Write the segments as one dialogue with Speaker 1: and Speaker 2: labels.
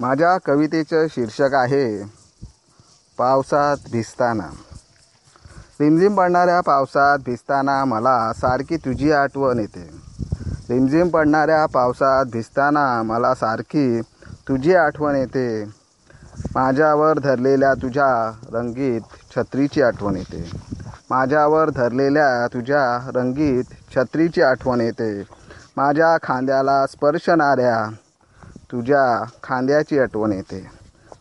Speaker 1: माझ्या कवितेचं शीर्षक आहे पावसात भिजताना. रिमझिम पडणाऱ्या पावसात भिजताना मला सारखी तुझी आठवण येते. रिमझिम पडणाऱ्या पावसात भिजताना मला सारखी तुझी आठवण येते. माझ्यावर धरलेल्या तुझ्या रंगीत छत्रीची आठवण येते. माझ्यावर धरलेल्या तुझ्या रंगीत छत्रीची आठवण येते. माझ्या खांद्याला स्पर्शणाऱ्या तुझ्या खांद्याची आठवण येते.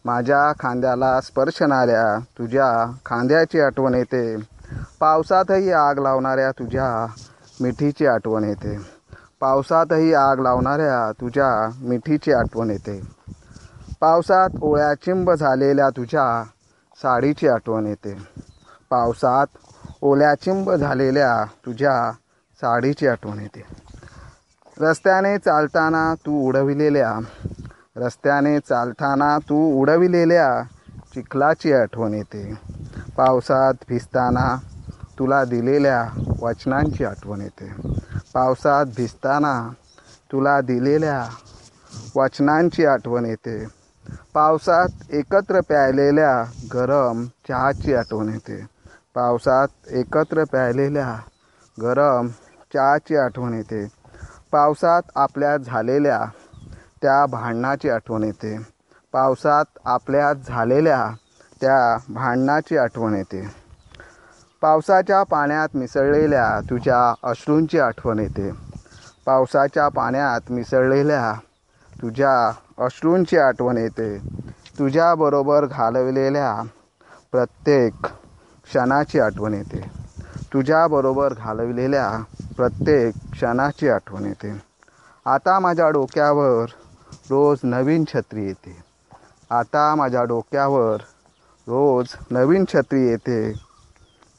Speaker 1: माझ्या खांद्याला स्पर्शणाऱ्या तुझ्या खांद्याची आठवण येते. पावसातही आग लावणाऱ्या तुझ्या मिठीची आठवण येते. पावसातही आग लावणाऱ्या तुझ्या मिठीची आठवण येते. पावसात ओळ्या चिंब झालेल्या तुझ्या साडीची आठवण येते. पावसात ओल्या चिंब झालेल्या तुझ्या साडीची आठवण येते. रस्त्याने चालताना तू उडविलेल्या रस्त्याने चालताना तू उडविलेल्या चिखलाची आठवण येते. पावसात भिजताना तुला दिलेल्या वचनांची आठवण येते. पावसात भिजताना तुला दिलेल्या वचनांची आठवण येते. पावसात एकत्र प्यायलेल्या गरम चहाची आठवण येते. पावसात एकत्र प्यायलेल्या गरम चहाची आठवण येते. पावसात आपल्या झालेल्या त्या भांडणाची आठवण येते. पावसात आपल्या झालेल्या त्या भांडणाची आठवण येते. पावसाच्या पाण्यात मिसळलेल्या तुझ्या अश्रूंची आठवण येते. पावसाच्या पाण्यात मिसळलेल्या तुझ्या अश्रूंची आठवण येते. तुझ्याबरोबर घालवलेल्या प्रत्येक क्षणाची आठवण येते. तुझ्याबरोबर घालवलेल्या प्रत्येक क्षणाची आठवण येते. आता माझ्या डोक्यावर रोज नवीन छत्री येते. आता माझ्या डोक्यावर रोज नवीन छत्री येते.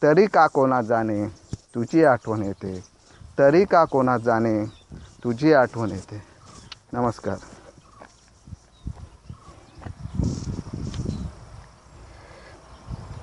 Speaker 1: तरी का कोणा जाणे तुझी आठवण येते. तरी का कोणा जाणे तुझी आठवण येते. नमस्कार.